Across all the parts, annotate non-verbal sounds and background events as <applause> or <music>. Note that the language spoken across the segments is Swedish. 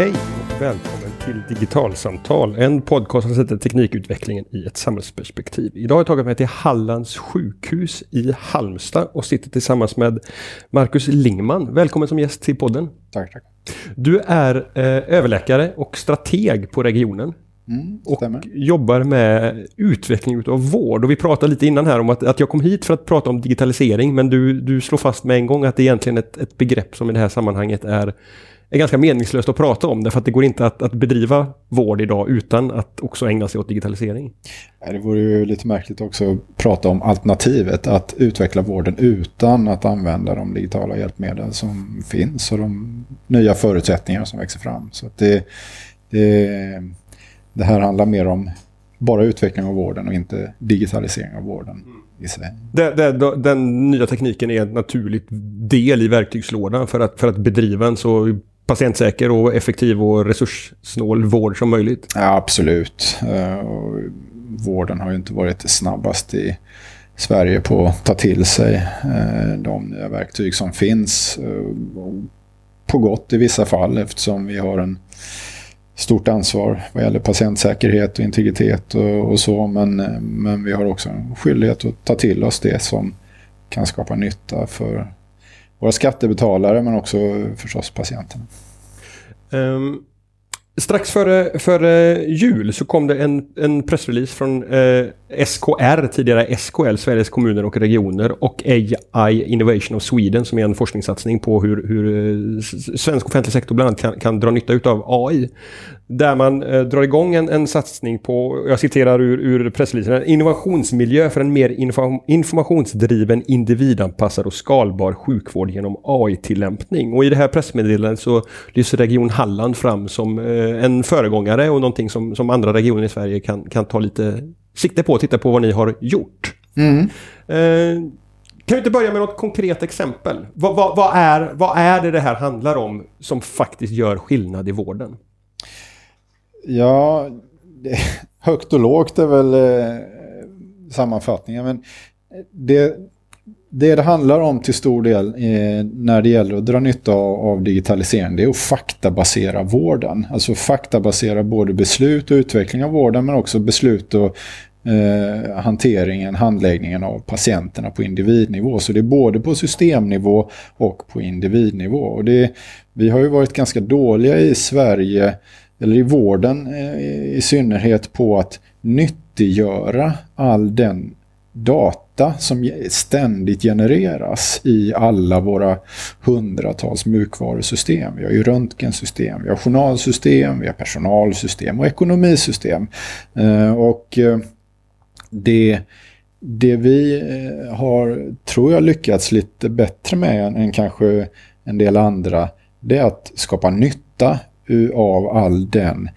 Hej och välkommen till Digitalsamtal, en podcast som sätter teknikutvecklingen i ett samhällsperspektiv. Idag har jag tagit mig till Hallands sjukhus i Halmstad och sitter tillsammans med Marcus Lingman. Välkommen som gäst till podden. Tack, tack. Du är eh, överläkare och strateg på regionen. Mm, och stämmer. jobbar med utveckling av vård. Och vi pratade lite innan här om att, att jag kom hit för att prata om digitalisering, men du, du slår fast med en gång att det är egentligen ett, ett begrepp som i det här sammanhanget är, är ganska meningslöst att prata om, därför att det går inte att, att bedriva vård idag utan att också ägna sig åt digitalisering. Det vore ju lite märkligt också att prata om alternativet, att utveckla vården utan att använda de digitala hjälpmedel som finns och de nya förutsättningar som växer fram. Så att det, det, det här handlar mer om bara utveckling av vården och inte digitalisering av vården. Det, det, den nya tekniken är en naturlig del i verktygslådan för att, för att bedriva en så patientsäker och effektiv och resurssnål vård som möjligt. Ja, absolut. Eh, och vården har ju inte varit snabbast i Sverige på att ta till sig eh, de nya verktyg som finns. Eh, på gott i vissa fall eftersom vi har en stort ansvar vad gäller patientsäkerhet och integritet och, och så. Men, men vi har också en skyldighet att ta till oss det som kan skapa nytta för våra skattebetalare men också förstås patienterna. Um, strax före, före jul så kom det en, en pressrelease från eh, SKR, tidigare SKL, Sveriges kommuner och regioner och AI Innovation of Sweden som är en forskningssatsning på hur, hur eh, svensk offentlig sektor bland annat kan, kan dra nytta av AI. Där man eh, drar igång en, en satsning på, jag citerar ur, ur pressreleasen, en innovationsmiljö för en mer inform, informationsdriven, individanpassad och skalbar sjukvård genom AI-tillämpning. Och i det här pressmeddelandet så lyser Region Halland fram som eh, en föregångare och någonting som, som andra regioner i Sverige kan, kan ta lite sikte på och titta på vad ni har gjort. Eh, kan vi inte börja med något konkret exempel? Vad, vad, vad, är, vad är det det här handlar om som faktiskt gör skillnad i vården? Ja, det, <laughs> högt och lågt är väl eh, sammanfattningen. Men det, det det handlar om till stor del eh, när det gäller att dra nytta av, av digitalisering det är att faktabasera vården. Alltså faktabasera både beslut och utveckling av vården men också beslut och eh, hanteringen, handläggningen av patienterna på individnivå. Så det är både på systemnivå och på individnivå. Och det, vi har ju varit ganska dåliga i Sverige eller i vården eh, i synnerhet på att nyttiggöra all den data som ständigt genereras i alla våra hundratals mjukvarusystem. Vi har ju röntgensystem, vi har journalsystem, vi har personalsystem och ekonomisystem. Eh, och eh, det, det vi har, tror jag, lyckats lite bättre med än, kanske en del andra, det är att skapa nytta av all den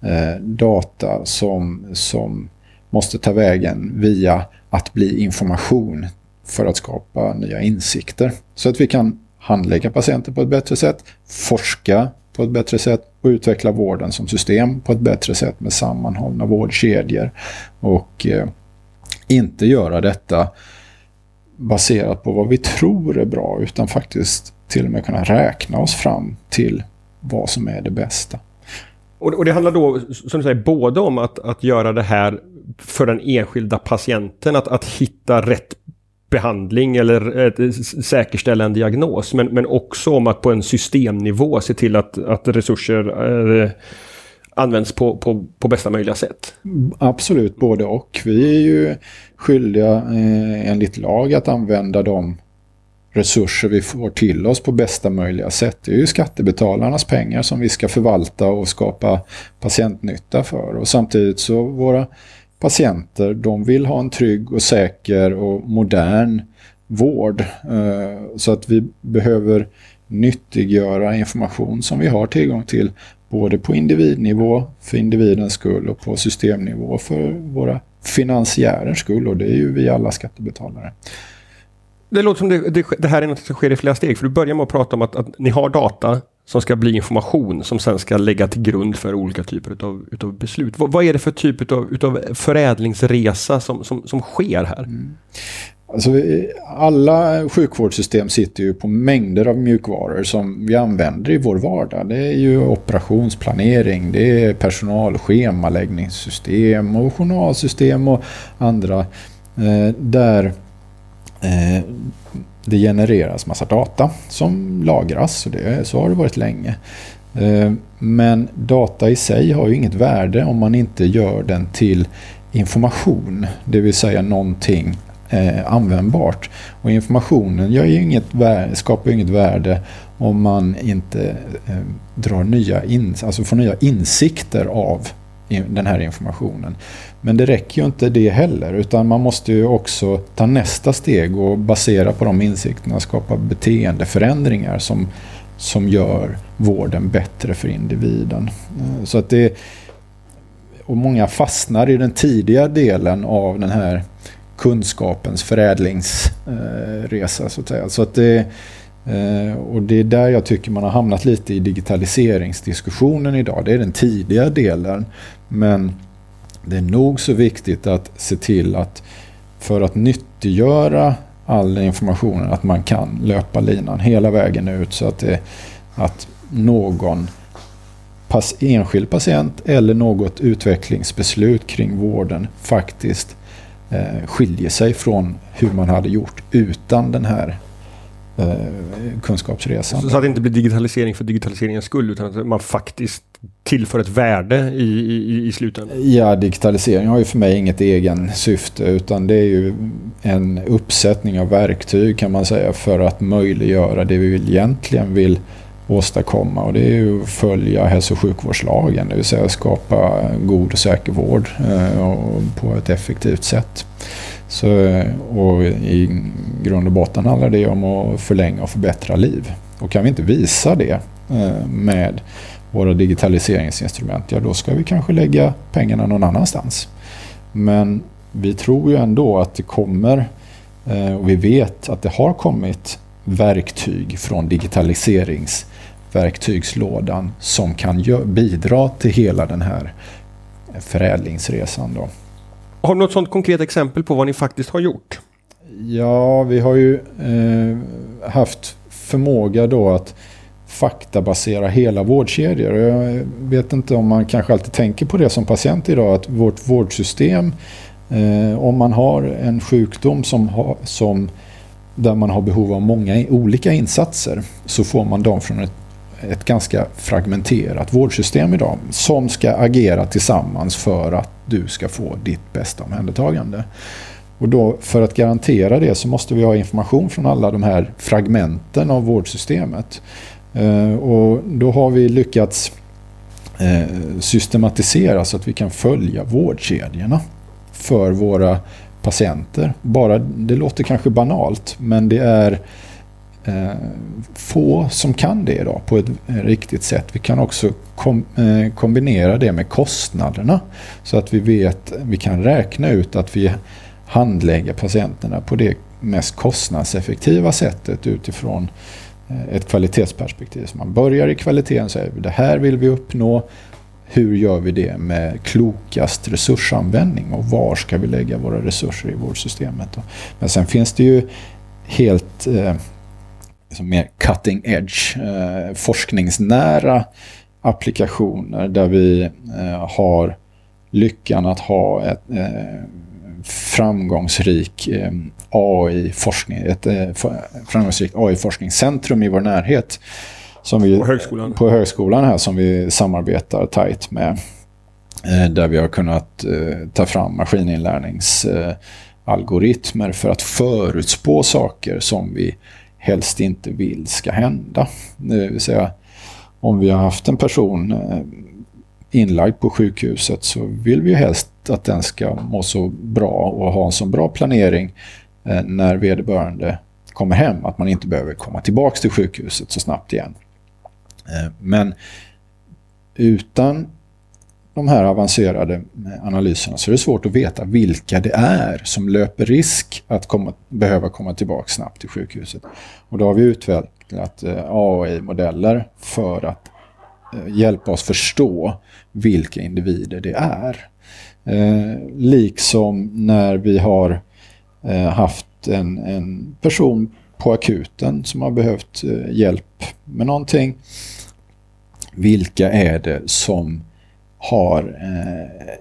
eh, data som, som måste ta vägen via att bli information för att skapa nya insikter. Så att vi kan handlägga patienter på ett bättre sätt, forska på ett bättre sätt och utveckla vården som system på ett bättre sätt med sammanhållna vårdkedjor. Och eh, inte göra detta baserat på vad vi tror är bra utan faktiskt till och med kunna räkna oss fram till vad som är det bästa. Och, och det handlar då, som du säger, både om att, att göra det här för den enskilda patienten, att, att hitta rätt behandling eller s- säkerställa en diagnos, men, men också om att på en systemnivå se till att, att resurser eh, används på, på, på bästa möjliga sätt. Absolut, både och. Vi är ju skyldiga eh, enligt lag att använda de resurser vi får till oss på bästa möjliga sätt. Det är ju skattebetalarnas pengar som vi ska förvalta och skapa patientnytta för. Och samtidigt så våra patienter, de vill ha en trygg och säker och modern vård. Eh, så att vi behöver nyttiggöra information som vi har tillgång till både på individnivå för individens skull och på systemnivå för våra finansiärers skull och det är ju vi alla skattebetalare. Det låter som det, det, det här är något som sker i flera steg. För du börjar med att prata om att, att ni har data som ska bli information som sen ska lägga till grund för olika typer utav, utav beslut. Vad, vad är det för typ utav, utav förädlingsresa som, som, som sker här? Mm. Alltså, alla sjukvårdssystem sitter ju på mängder av mjukvaror som vi använder i vår vardag. Det är ju operationsplanering, det är personalschemaläggningssystem och journalsystem och andra eh, där Eh, det genereras massa data som lagras. Och det, så har det varit länge. Eh, men data i sig har ju inget värde om man inte gör den till information. Det vill säga någonting eh, användbart. Och informationen gör inget värde, skapar inget värde om man inte drar nya in, alltså får nya insikter av den här informationen. Men det räcker ju inte det heller utan man måste ju också ta nästa steg och basera på de insikterna skapa beteendeförändringar som, som gör vården bättre för individen. Eh, så att det, och många fastnar i den tidiga delen av den här kunskapens förädlingsresa. Så att säga. Så att det, Eh, och det är där jag tycker man har hamnat lite i digitaliseringsdiskussionen idag. Det är den tidiga delen. Men det är nog så viktigt att se till att för att nyttiggöra all informationen att man kan löpa linan hela vägen ut så att, det, att någon pass, enskild patient eller något utvecklingsbeslut kring vården faktiskt eh, skiljer sig från hur man hade gjort utan den här kunskapsresan. Så att det inte blir digitalisering för digitaliseringens skull utan att man faktiskt tillför ett värde i, i, i slutändan? Ja, digitalisering har ju för mig inget egen syfte utan det är ju en uppsättning av verktyg kan man säga för att möjliggöra det vi egentligen vill åstadkomma och det är ju att följa hälso och sjukvårdslagen, det vill säga skapa god och säker vård eh, på ett effektivt sätt. Så, och I grund och botten handlar det om att förlänga och förbättra liv. Och kan vi inte visa det eh, med våra digitaliseringsinstrument, ja då ska vi kanske lägga pengarna någon annanstans. Men vi tror ju ändå att det kommer eh, och vi vet att det har kommit verktyg från digitaliseringsverktygslådan som kan bidra till hela den här förädlingsresan. Då. Har du något sådant konkret exempel på vad ni faktiskt har gjort? Ja, vi har ju eh, haft förmåga då att faktabasera hela vårdkedjor. Jag vet inte om man kanske alltid tänker på det som patient idag att vårt vårdsystem eh, om man har en sjukdom som, ha, som där man har behov av många olika insatser så får man dem från ett, ett ganska fragmenterat vårdsystem idag som ska agera tillsammans för att du ska få ditt bästa omhändertagande. Och då, för att garantera det så måste vi ha information från alla de här fragmenten av vårdsystemet. Eh, och då har vi lyckats eh, systematisera så att vi kan följa vårdkedjorna för våra patienter. Bara, det låter kanske banalt men det är Eh, få som kan det idag på ett eh, riktigt sätt. Vi kan också kom, eh, kombinera det med kostnaderna så att vi vet, vi kan räkna ut att vi handlägger patienterna på det mest kostnadseffektiva sättet utifrån eh, ett kvalitetsperspektiv. Så man börjar i kvaliteten och säger det här vill vi uppnå hur gör vi det med klokast resursanvändning och var ska vi lägga våra resurser i vårdsystemet. Men sen finns det ju helt eh, liksom mer cutting edge, eh, forskningsnära applikationer där vi eh, har lyckan att ha ett eh, framgångsrik eh, AI-forskning, ett eh, framgångsrikt AI-forskningscentrum i vår närhet som vi, på högskolan? På högskolan här som vi samarbetar tajt med. Eh, där vi har kunnat ta fram maskininlärningsalgoritmer för att förutspå saker som vi helst inte vill ska hända. Det vill säga om vi har haft en person eh, inlagd på sjukhuset så vill vi helst att den ska må så bra och ha en så bra planering eh, när vederbörande kommer hem att man inte behöver komma tillbaka till sjukhuset så snabbt igen. Eh, men utan de här avancerade eh, analyserna så är det svårt att veta vilka det är som löper risk att komma, behöva komma tillbaka snabbt till sjukhuset. Och då har vi utvecklat eh, AI-modeller för att eh, hjälpa oss förstå vilka individer det är. liksom när vi har eh, haft en, en person på akuten som har behövt eh, hjälp med någonting. Vilka är det som har eh,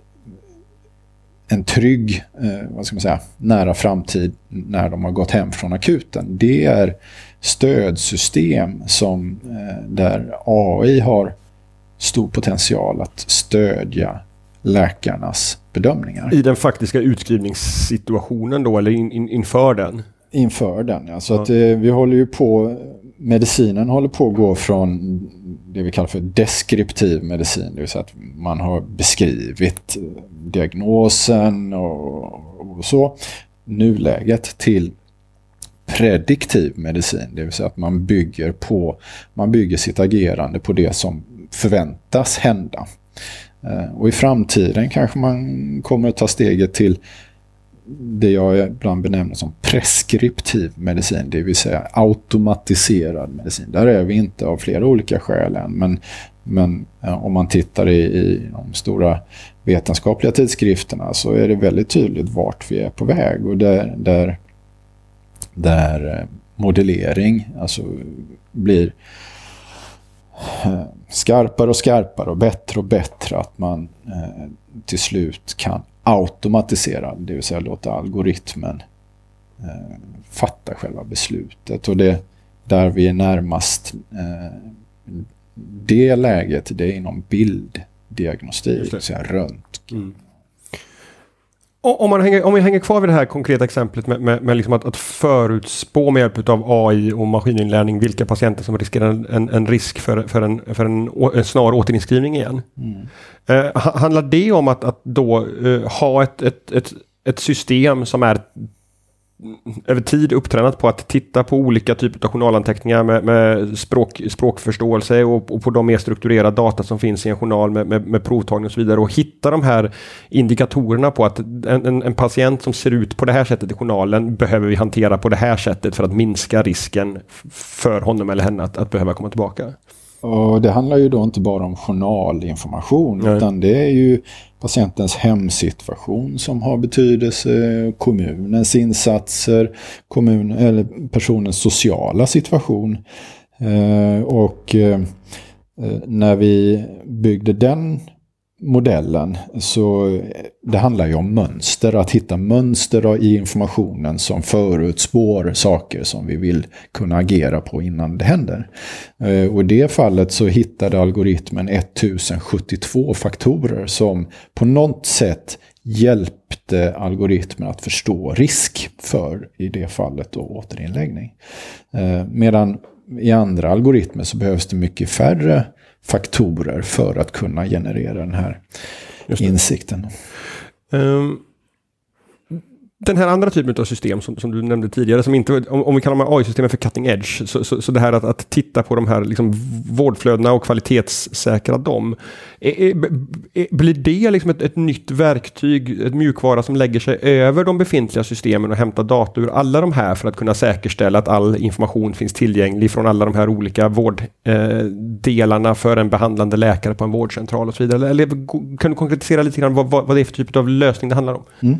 en trygg, eh, vad ska man säga, nära framtid när de har gått hem från akuten. Det är stödsystem som, eh, där AI har stor potential att stödja läkarnas bedömningar. I den faktiska utskrivningssituationen då, eller in, in, inför den? Inför den, ja. Så ja. att eh, vi håller ju på, medicinen håller på att gå från det vi kallar för deskriptiv medicin, det vill säga att man har beskrivit eh, diagnosen och, och så, nuläget till prediktiv medicin, det vill säga att man bygger, på, man bygger sitt agerande på det som förväntas hända. Eh, och i framtiden kanske man kommer att ta steget till det jag ibland benämner som preskriptiv medicin, det vill säga automatiserad medicin. Där är vi inte av flera olika skäl än, men, men eh, om man tittar i, i de stora vetenskapliga tidskrifterna så är det väldigt tydligt vart vi är på väg och där, där, där eh, modellering alltså blir eh, skarpare och skarpare och bättre och bättre att man till slut kan automatisera, det vill säga låta algoritmen eh, fatta själva beslutet. Och det där vi är närmast eh, det läget, det är inom bilddiagnostik, det. så röntgen. Mm. Om, man hänger, om vi hänger kvar vid det här konkreta exemplet med, med, med liksom att, att förutspå med hjälp av AI och maskininlärning vilka patienter som riskerar en, en risk för, för, en, för en, en snar återinskrivning igen. Mm. Eh, handlar det om att, att då eh, ha ett, ett, ett, ett system som är över tid upptränat på att titta på olika typer av journalanteckningar med, med språk, språkförståelse och, och, på de mer strukturerade data som finns i en journal med, med, med provtagning och så vidare och hitta de här indikatorerna på att en, en, en, patient som ser ut på det här sättet i journalen behöver vi hantera på det här sättet för att minska risken för honom eller henne att, att behöva komma tillbaka. Och det handlar ju då inte bara om journalinformation Nej. utan det är ju patientens hemsituation som har betydelse, kommunens insatser, kommun, eller personens sociala situation. Eh, och eh, när vi byggde den modellen så eh, det handlar ju om mönster, att hitta mönster i informationen som förutspår saker som vi vill kunna agera på innan det händer. Eh, och i det fallet så hittade algoritmen 1072 faktorer som på något sätt hjälpte algoritmen att förstå risk för, i det fallet, då, återinläggning. Eh, medan i andra algoritmer så behövs det mycket färre faktorer för att kunna generera den här insikten. Um, den här andra typen av system som, som du nämnde tidigare, som inte, om, om vi kallar de AI-systemen för cutting edge, så, så, så, det här att, att titta på de här liksom vårdflödena och kvalitetssäkra dem. Är, är, är, blir det liksom ett, ett, nytt verktyg, ett mjukvara som lägger sig över de befintliga systemen och hämtar data ur alla de här för att kunna säkerställa att all information finns tillgänglig från alla de här olika vårddelarna eh, för en behandlande läkare på en vårdcentral och så vidare? Eller kan du konkretisera lite grann vad, vad, vad det är för typ av lösning det handlar om? Mm.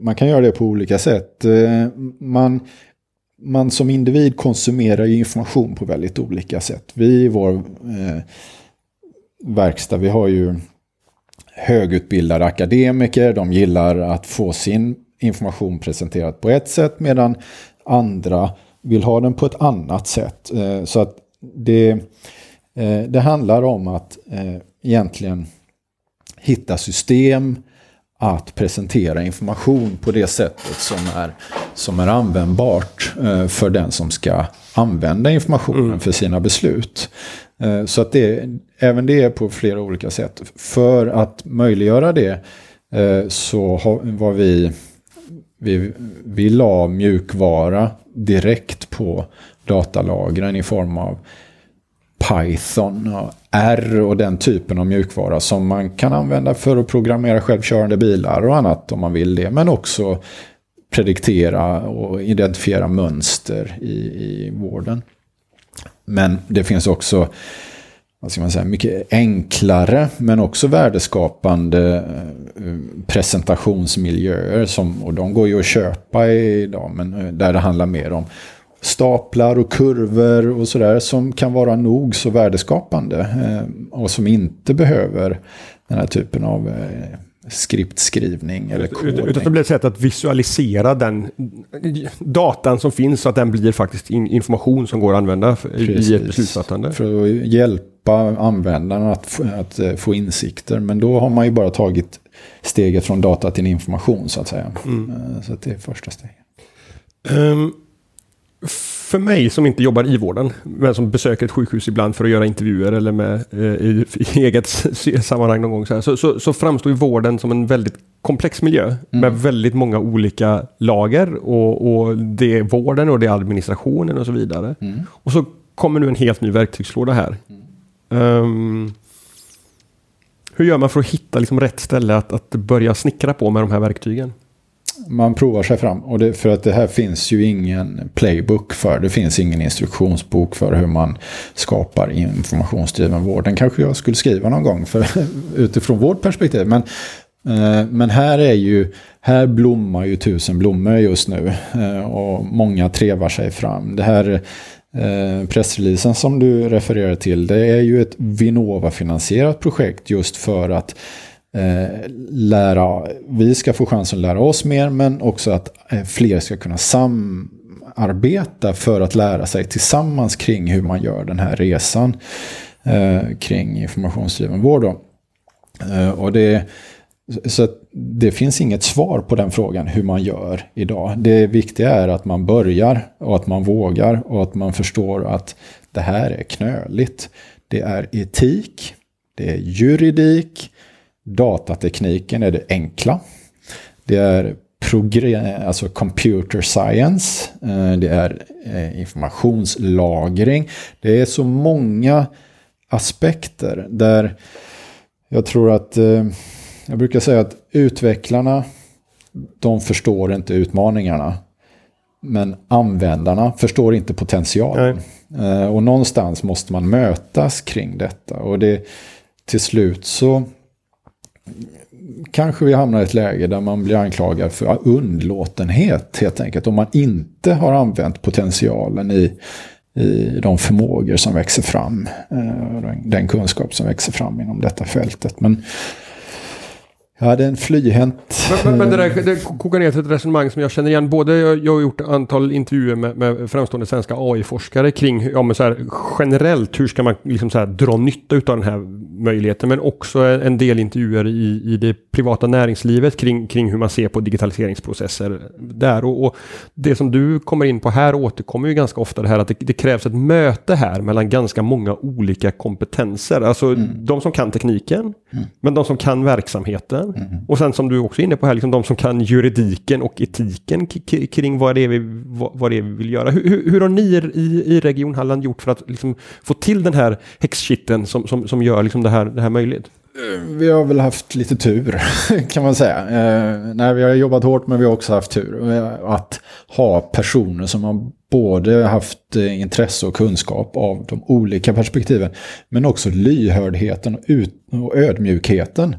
Man kan göra det på olika sätt. Eh, man, man som individ konsumerar information på väldigt olika sätt. Vi i vår eh, verkstad, vi har ju högutbildade akademiker. De gillar att få sin information presenterad på ett sätt medan andra vill ha den på ett annat sätt. Eh, så att det, eh, det handlar om att eh, egentligen hitta system att presentera information på det sättet som är, som är användbart eh, för den som ska använda informationen mm. för sina beslut. Eh, så att det, även det är på flera olika sätt. För att möjliggöra det eh, så var vi, vi, vi la mjukvara direkt på datalagren i form av Python och R och den typen av mjukvara som man kan använda för att programmera självkörande bilar och annat om man vill det. Men också prediktera och identifiera mönster i, i vården. Men det finns också vad ska man säga, mycket enklare men också värdeskapande eh, presentationsmiljöer. Som, och de går ju att köpa idag, men eh, där det handlar mer om staplar och kurvor och sådär som kan vara nog så värdeskapande. Eh, och som inte behöver den här typen av skriptskrivning eller kodning. Utan det blir ett sätt att visualisera den datan som finns så att den blir faktiskt information som går att använda Precis. i ett beslutsfattande. För att hjälpa användaren att, att eh, få insikter. Men då har man ju bara tagit steget från data till information så att säga. Mm. Eh, så att det är första steget. Um, för mig som inte jobbar i vården, men som besöker ett sjukhus ibland för att göra intervjuer eller med, eh, i, i, <laughs> eget sammanhang någon gång, så, här, så, så, så, framstår ju vården som en väldigt komplex miljö mm. med väldigt många olika lager. Och, och, det är vården och det är administrationen och så vidare. Mm. Och så kommer nu en helt ny verktygslåda här. Mm. Um, hur gör man för att hitta liksom rätt ställe att, att börja snickra på med de här verktygen? Man provar sig fram. Och det, för att det här finns ju ingen playbook för. Det finns ingen instruktionsbok för hur man skapar informationsdriven vård. Den kanske jag skulle skriva någon gång för, <laughs> utifrån vårt perspektiv. Men, eh, men här är ju, här blommar ju tusen blommor just nu. Eh, och många trevar sig fram. Det här eh, pressreleasen som du refererar till, det är ju ett Vinnova-finansierat projekt just för att Eh, lära, vi ska få chansen att lära oss mer men också att eh, fler ska kunna samarbeta för att lära sig tillsammans kring hur man gör den här resan eh, kring informationsdriven vård. Eh, och det, så det finns inget svar på den frågan hur man gör idag. Det viktiga är att man börjar och att man vågar och att man förstår att det här är knöligt. Det är etik, det är juridik, datatekniken är det enkla. Det är alltså computer science, eh, det är eh, informationslagring. Det är så många aspekter där jag tror att, eh, jag brukar säga att utvecklarna, de förstår inte utmaningarna. Men användarna förstår inte potentialen. Och någonstans måste man mötas kring detta. Och det, till slut så kanske vi hamnar i ett läge där man blir anklagad för underlåtenhet helt enkelt. Om man inte har använt potentialen i, i de förmågor som växer fram. Eh, den kunskap som växer fram inom detta fältet. Men jag hade en flyhänt... Men, men, det, där, det kokar ner till ett resonemang som jag känner igen. Både jag, jag har gjort ett antal intervjuer med, med framstående svenska AI-forskare kring ja, men så här, generellt hur ska man liksom så här, dra nytta av den här möjligheten. Men också en del intervjuer i, i det privata näringslivet kring, kring hur man ser på digitaliseringsprocesser där. Och, och det som du kommer in på här återkommer ju ganska ofta det här att det, det krävs ett möte här mellan ganska många olika kompetenser. Alltså mm. de som kan tekniken, mm. men de som kan verksamheten Mm. Och sen som du också är inne på här, liksom de som kan juridiken och etiken kring vad det är vi, vad det är vi vill göra. Hur, hur har ni i, i Region Halland gjort för att liksom få till den här häxkitten som, som, som gör liksom det, här, det här möjligt? Eh, vi har väl haft lite tur <laughs> kan man säga. Eh, nej, vi har jobbat hårt men vi har också haft tur. Eh, att ha personer som har både haft eh, intresse och kunskap av de olika perspektiven. Men också lyhördheten och, ut och ödmjukheten.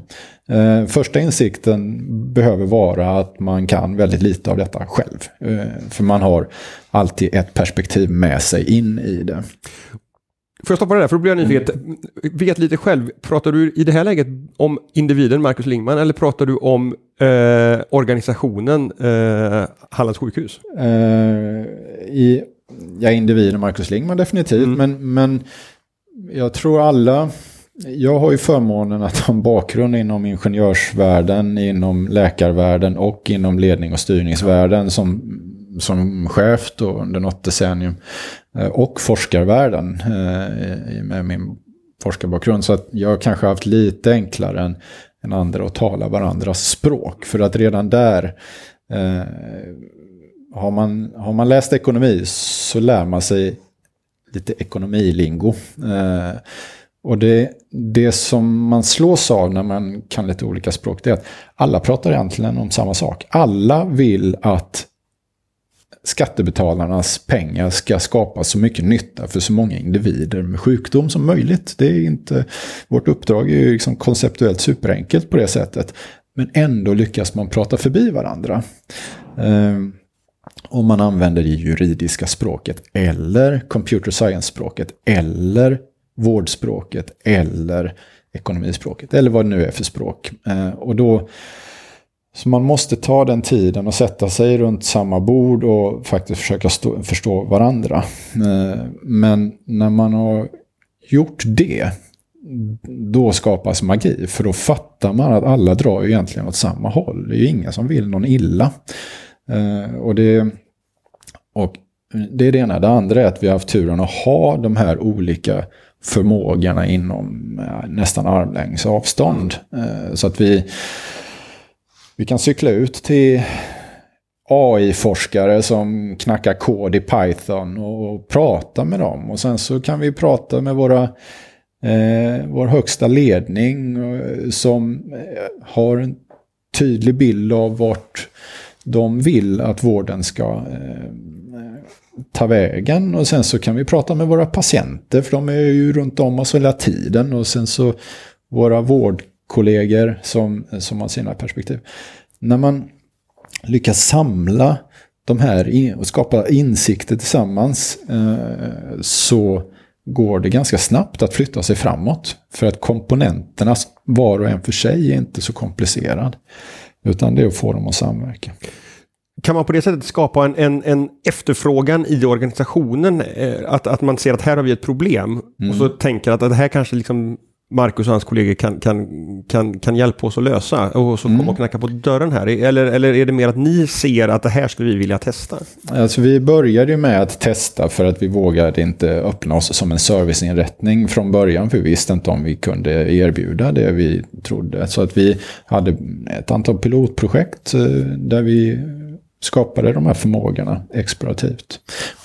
Eh, första insikten behöver vara att man kan väldigt lite av detta själv. Eh, för man har alltid ett perspektiv med sig in i det. Får jag stoppa det där? För då blir jag nyfiken. Mm. Vet lite själv, pratar du i det här läget om individen Marcus Lingman eller pratar du om eh, organisationen eh, Hallands sjukhus? Eh, i, ja, individen Marcus Lingman definitivt, mm. men, men jag tror alla jag har ju förmånen att ha en bakgrund inom ingenjörsvärlden, inom läkarvärlden och inom ledning och styrningsvärlden som, som chef då under något decennium. Eh, och forskarvärlden eh, med min forskarbakgrund. Så att jag kanske haft lite enklare än, än andra att tala varandras språk. För att redan där eh, har, man, har man läst ekonomi så lär man sig lite ekonomilingo. Eh, och det, det som man slås av när man kan lite olika språk, det är att alla pratar egentligen om samma sak. Alla vill att skattebetalarnas pengar ska skapa så mycket nytta för så många individer med sjukdom som möjligt. Det är inte, vårt uppdrag är ju liksom konceptuellt superenkelt på det sättet. Men ändå lyckas man prata förbi varandra. Eh, om man använder det juridiska språket eller computer science-språket eller vårdspråket eller ekonomispråket eller vad det nu är för språk. Eh, och då, så man måste ta den tiden och sätta sig runt samma bord och faktiskt försöka stå, förstå varandra. Eh, men när man har gjort det, då skapas magi. För då fattar man att alla drar egentligen åt samma håll. Det är ju ingen som vill någon illa. Eh, och det, och det är det ena. Det andra är att vi har haft turen att ha de här olika förmågorna inom eh, nästan armlängds avstånd. Så att vi, vi kan cykla ut till AI-forskare som knackar kod i Python och prata med dem. Och sen så kan vi prata med våra, eh, vår högsta ledning eh, som eh, har en tydlig bild av vart de vill att vården ska eh, ta vägen. Och sen så kan vi prata med våra patienter, för de är ju runt om oss hela tiden. Och sen så våra vårdkollegor som, som har sina perspektiv. När man lyckas samla de här och skapa insikter tillsammans eh, så går det ganska snabbt att flytta sig framåt. För att komponenterna var och en för sig är inte så komplicerad. Utan det är att få dem att samverka. Kan man på det sättet skapa en, en, en efterfrågan i organisationen? Eh, att, att man ser att här har vi ett problem. Mm. Och så tänker att, att det här kanske liksom Marcus och hans kollegor kan, kan, kan, kan hjälpa oss att lösa. Och så mm. komma och knacka på dörren här. Eller, eller är det mer att ni ser att det här skulle vi vilja testa? Alltså vi började ju med att testa för att vi vågade inte öppna oss som en serviceinrättning från början. För vi visste inte om vi kunde erbjuda det vi trodde. Så att vi hade ett antal pilotprojekt eh, där vi skapade de här förmågorna explorativt,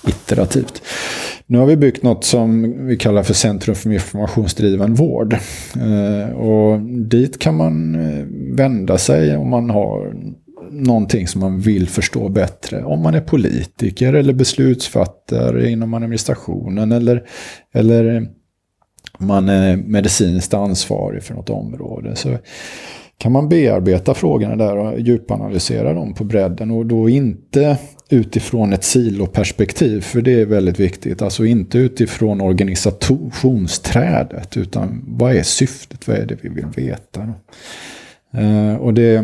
iterativt. Nu har vi byggt något som vi kallar för Centrum för informationsdriven vård. Eh, och dit kan man eh, vända sig om man har någonting som man vill förstå bättre. Om man är politiker eller beslutsfattare inom administrationen eller, eller man är medicinskt ansvarig för något område. Så kan man bearbeta frågorna där och djupanalysera dem på bredden och då inte utifrån ett siloperspektiv, för det är väldigt viktigt. Alltså inte utifrån organisationsträdet, utan vad är syftet? Vad är det vi vill veta? Eh, och det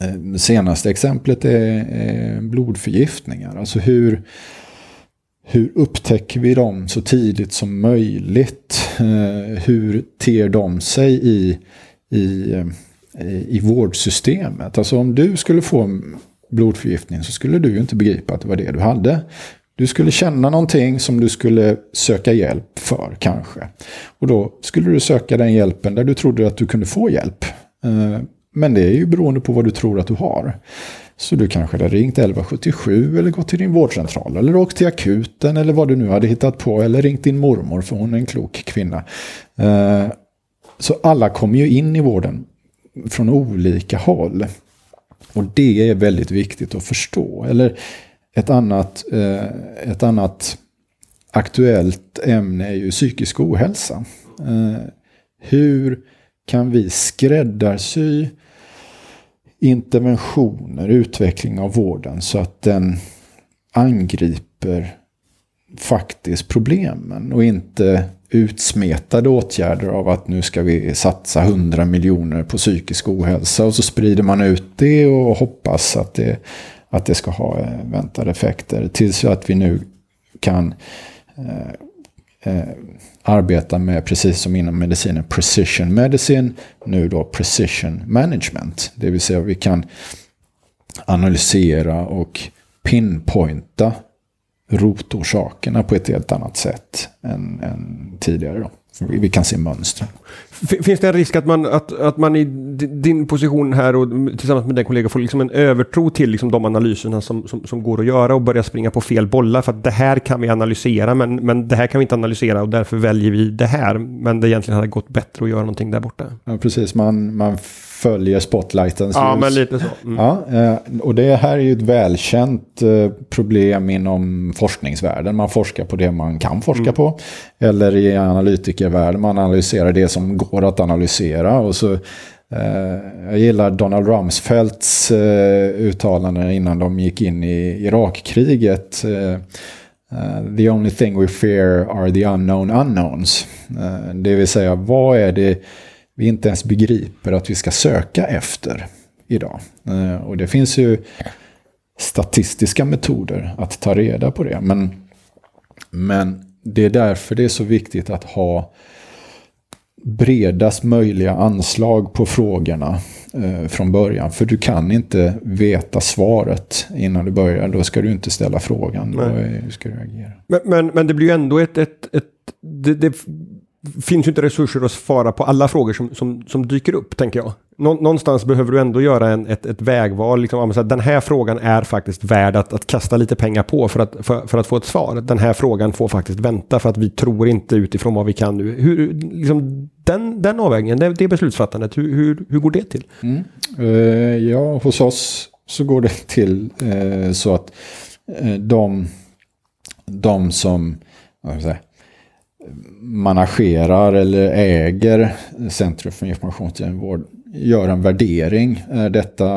eh, senaste exemplet är, blodförgiftningar. Alltså hur, hur upptäcker vi dem så tidigt som möjligt? Eh, hur ter de sig i, i i vårdsystemet. Alltså om du skulle få blodförgiftning så skulle du ju inte begripa att det var det du hade. Du skulle känna någonting som du skulle söka hjälp för kanske. Och då skulle du söka den hjälpen där du trodde att du kunde få hjälp. Eh, men det är ju beroende på vad du tror att du har. Så du kanske hade ringt 1177 eller gått till din vårdcentral eller åkt till akuten eller vad du nu hade hittat på. Eller ringt din mormor för hon är en klok kvinna. Eh, så alla kommer ju in i vården från olika håll. Och det är väldigt viktigt att förstå. Eller ett annat, eh, ett annat aktuellt ämne är ju psykisk ohälsa. Eh, hur kan vi skräddarsy interventioner, utveckling av vården så att den angriper faktiskt problemen och inte utsmetade åtgärder av att nu ska vi satsa 100 miljoner på psykisk ohälsa och så sprider man ut det och hoppas att det, att det ska ha eh, väntade effekter. Tills att vi nu kan eh, eh, arbeta med, precis som inom medicinen, precision medicine, nu då precision management. Det vill säga vi kan analysera och pinpointa rotorsakerna på ett helt annat sätt än, än tidigare. Då. Vi kan se mönster. Finns det en risk att man, att, att man i din position här och tillsammans med din kollega får liksom en övertro till liksom de analyserna som, som, som, går att göra och börja springa på fel bollar för att det här kan vi analysera men, men det här kan vi inte analysera och därför väljer vi det här. Men det egentligen hade gått bättre att göra någonting där borta. Ja, precis. Man, man följer spotlightens Ja, ljus. men lite så. Mm. Ja, eh, och det här är ju ett välkänt eh, problem inom forskningsvärlden. Man forskar på det man kan forska Mm. på. Eller i analytikervärlden, man analyserar det som går att analysera. Och så, eh, jag gillar Donald Rumsfelds uttalanden innan de gick in i Irakkriget. The only thing we fear are the unknown unknowns. Det vill säga, vad är det vi inte ens begriper att vi ska söka efter idag. Eh, Och det finns ju statistiska metoder att ta reda på det. Men, men det är därför det är så viktigt att ha bredast möjliga anslag på frågorna eh, från början. För du kan inte veta svaret innan du börjar. Då ska du inte ställa frågan. Då Nej. är- ska du agera. Men, men, men det blir ju ändå ett... ett, ett det, det finns ju inte resurser att svara på alla frågor som, som, som dyker upp, tänker jag. Nå, någonstans behöver du ändå göra en, ett, ett vägval. Liksom, den här frågan är faktiskt värd att, att kasta lite pengar på för att, för, för att få ett svar. Den här frågan får faktiskt vänta för att vi tror inte utifrån vad vi kan nu. Hur, liksom, den, den avvägningen, det, det beslutsfattandet, hur, hur, hur går det till? Mm. Uh, ja, hos oss så går det till uh, så att uh, de, de som vad ska jag säga, managerar eller äger Centrum för informationsvård gör en värdering. Är detta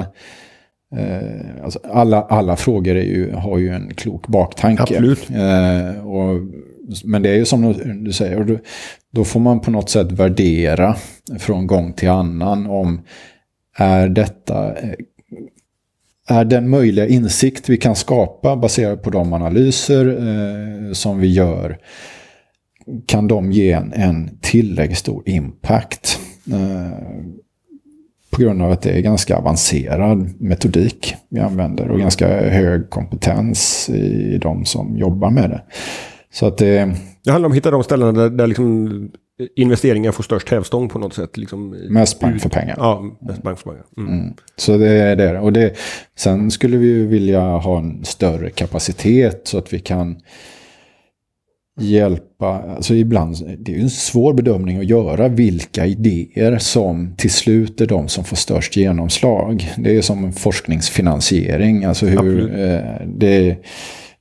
eh, alltså alla, alla frågor är ju, har ju en klok baktanke. Absolut. Eh, och, men det är ju som du säger, då, då får man på något sätt värdera från gång till annan om är detta eh, är den möjliga insikt vi kan skapa baserat på de analyser eh, som vi gör kan de ge en, en tillräckligt stor impact. Eh, på grund av att det är ganska avancerad metodik vi använder och ganska hög kompetens i de som jobbar med det. Så att det, Det handlar om att hitta de ställena där, där liksom investeringen får störst hävstång på något sätt. Liksom, Mest pang för pengar. Ja, mest bank för pengar. Mm. Mm. Så det är det. Och det. Sen skulle vi vilja ha en större kapacitet så att vi kan hjälpa. Alltså ibland, det är ju en svår bedömning att göra vilka idéer som till slut är de som får störst genomslag. Det är som forskningsfinansiering. Alltså hur, eh, det,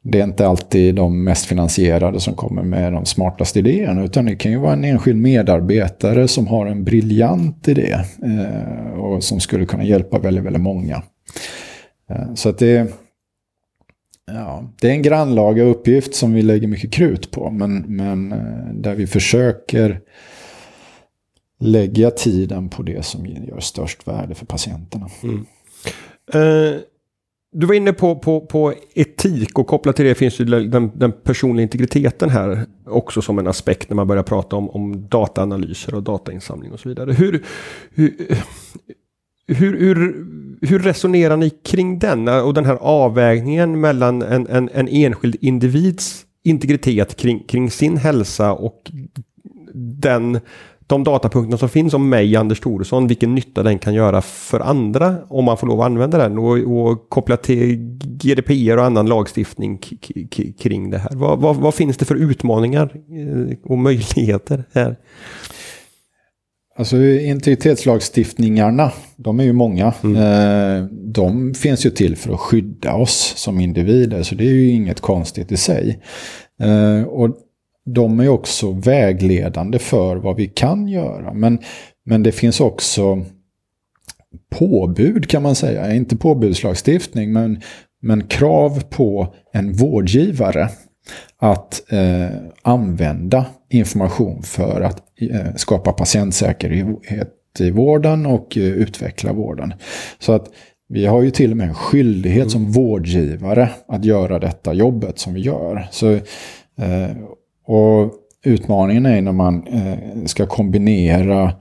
det är inte alltid de mest finansierade som kommer med de smartaste idéerna. Utan det kan ju vara en enskild medarbetare som har en briljant idé. Eh, och som skulle kunna hjälpa väldigt, väldigt många. Eh, så att det, ja, det är en grannlaga uppgift som vi lägger mycket krut på. Men, men eh, där vi försöker lägga tiden på det som gör störst värde för patienterna. Mm. Eh, du var inne på, på, på etik och kopplat till det finns ju den, den personliga integriteten här också som en aspekt när man börjar prata om, om dataanalyser och datainsamling och så vidare. Hur, hur, hur, hur, hur resonerar ni kring den och den här avvägningen mellan en, en, en enskild individs integritet kring, kring sin hälsa och den de datapunkterna som finns om mig, Anders Thoresson, vilken nytta den kan göra för andra om man får lov att använda den och, och koppla till GDPR och annan lagstiftning kring det här. Vad, vad, vad finns det för utmaningar eh, och möjligheter här? Alltså integritetslagstiftningarna, de är ju många. Eh, De finns ju till för att skydda oss som individer, så det är ju inget konstigt i sig. Eh, Och de är också vägledande för vad vi kan göra. Men, men det finns också påbud kan man säga, inte påbudslagstiftning, men, men krav på en vårdgivare att eh, använda information för att eh, skapa patientsäkerhet i vården och eh, utveckla vården. Så att vi har ju till och med en skyldighet som vårdgivare att göra detta jobbet som vi gör. Så, eh, och utmaningen är när man eh, ska kombinera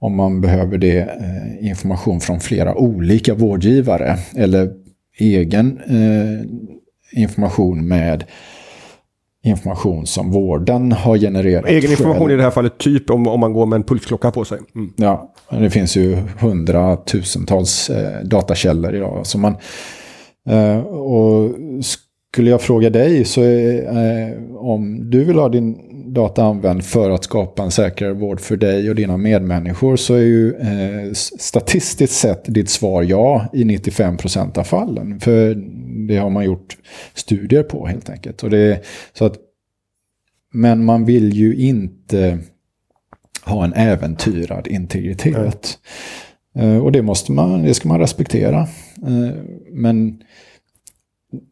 om man behöver det eh, information från flera olika vårdgivare eller egen information med information som vården har genererat. Egen information själv. i det här fallet, typ om, om man går med en pulsklocka på sig. Mm. Ja, det finns ju hundratusentals eh, datakällor idag. Så man, eh, och skulle jag fråga dig så eh, om du vill ha din data använd för att skapa en säkrare vård för dig och dina medmänniskor så är ju eh, statistiskt sett ditt svar ja i 95% av fallen. För det har man gjort studier på helt enkelt. Och det, så att, men man vill ju inte ha en äventyrad integritet. Mm. Och det, måste man, det ska man respektera. Eh, men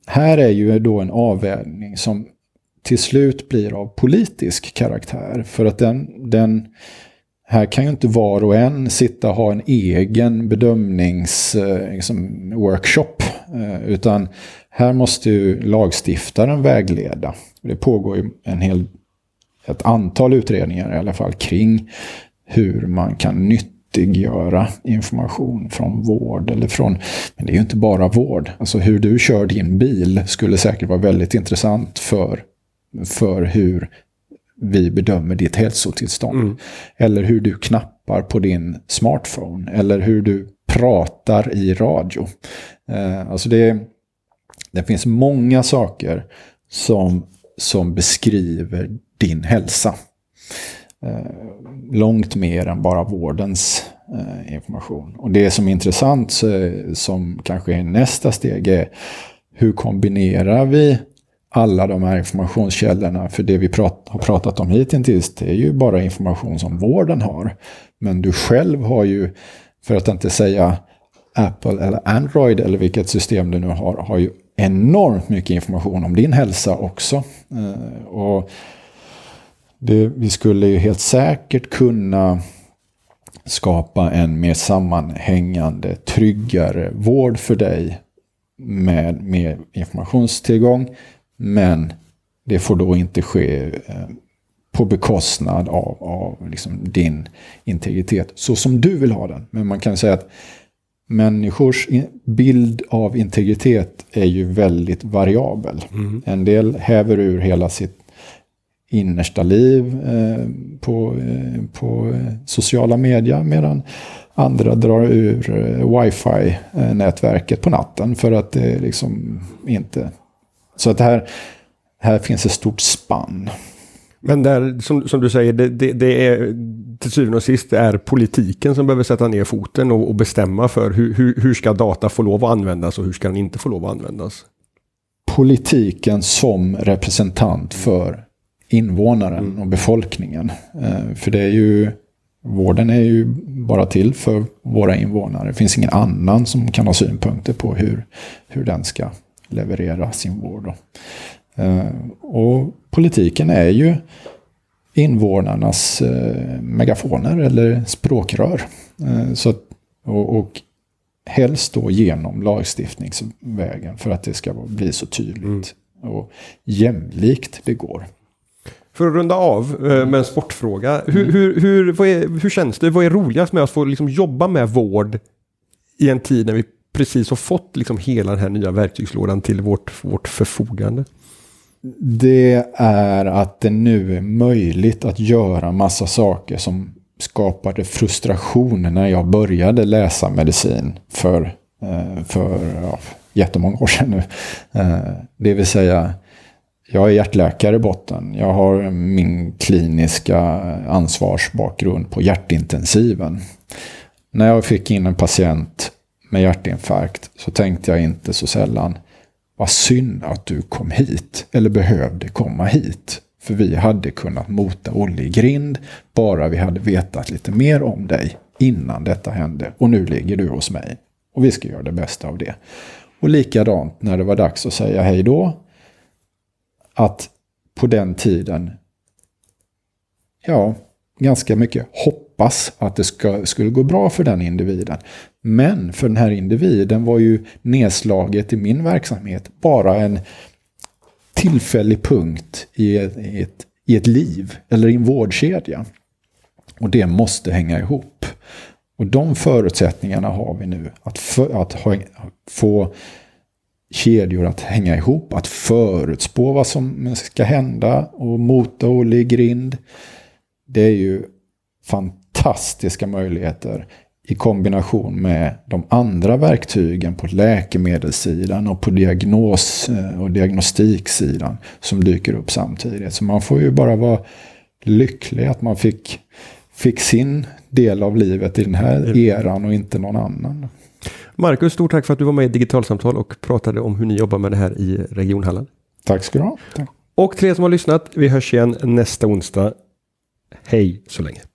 här är ju då en avvägning som till slut blir av politisk karaktär. För att den, den här kan ju inte var och en sitta och ha en egen bedömningsworkshop. Eh, liksom, utan här måste ju lagstiftaren vägleda. Det pågår ju en hel, ett antal utredningar i alla fall kring hur man kan nyttiggöra information från vård. Eller från, men det är ju inte bara vård. Alltså hur du kör din bil skulle säkert vara väldigt intressant för för hur vi bedömer ditt hälsotillstånd. Mm. Eller hur du knappar på din smartphone. Eller hur du pratar i radio. Eh, alltså det, det finns många saker som, som beskriver din hälsa. Eh, långt mer än bara vårdens eh, information. Och det som är intressant, som kanske är nästa steg, är hur kombinerar vi alla de här informationskällorna. För det vi prat, har pratat om hittills det är ju bara information som vården har. Men du själv har ju, för att inte säga Apple eller Android eller vilket system du nu har, har ju enormt mycket information om din hälsa också. Eh, och det, vi skulle ju helt säkert kunna skapa en mer sammanhängande, tryggare vård för dig med mer informationstillgång men det får då inte ske eh, på bekostnad av, av liksom din integritet så som du vill ha den. Men man kan säga att människors bild av integritet är ju väldigt variabel. Mm. En del häver ur hela sitt innersta liv eh, på, eh, på sociala medier medan andra drar ur eh, wifi-nätverket på natten för att det liksom inte så att här, här finns ett stort spann. Men där, som, som du säger, det, det, det, är till syvende och sist är politiken som behöver sätta ner foten och, och bestämma för hur, hur, hur, ska data få lov att användas och hur ska den inte få lov att användas? Politiken som representant för invånaren mm. och befolkningen. Eh, för det är ju, vården är ju bara till för våra invånare. Det finns ingen annan som kan ha synpunkter på hur, hur den ska leverera sin vård. Eh, och politiken är ju invånarnas eh, megafoner eller språkrör. Eh, så att, och, och helst då genom lagstiftningsvägen för att det ska bli så tydligt mm. och jämlikt det går. För att runda av med en sportfråga. Hur, mm. hur, hur, är, hur känns det? Vad är roligast med att få liksom jobba med vård i en tid när vi precis har fått liksom hela den här nya verktygslådan till vårt, vårt förfogande? Det är att det nu är möjligt att göra massa saker som skapade frustration när jag började läsa medicin för, eh, för ja, jättemånga år sedan nu. Eh, det vill säga, jag är hjärtläkare i botten. Jag har min kliniska ansvarsbakgrund på hjärtintensiven. När jag fick in en patient med hjärtinfarkt så tänkte jag inte så sällan vad synd att du kom hit eller behövde komma hit. För vi hade kunnat mota Olle i grind bara vi hade vetat lite mer om dig innan detta hände. Och nu ligger du hos mig. Och vi ska göra det bästa av det. Och likadant när det var dags att säga hej då. Att på den tiden, ja, ganska mycket hoppas att det ska, skulle gå bra för den individen. Men för den här individen var ju nedslaget i min verksamhet bara en tillfällig punkt i ett, i ett, i ett liv eller i en vårdkedja. Och det måste hänga ihop. Och de förutsättningarna har vi nu. Att, för, att ha, få kedjor att hänga ihop, att förutspå vad som ska hända och mota Olle i grind. Det är ju fantastiska möjligheter i kombination med de andra verktygen på läkemedelssidan och på diagnos eh, och diagnostiksidan som dyker upp samtidigt. Så man får ju bara vara lycklig att man fick, fick sin del av livet i den här eran och inte någon annan. Marcus, stort tack för att du var med i Digitalsamtal och pratade om hur ni jobbar med det här i Region Halland. Tack ska du ha. Tack. Och till er som har lyssnat, vi hörs igen nästa onsdag. Hej så länge.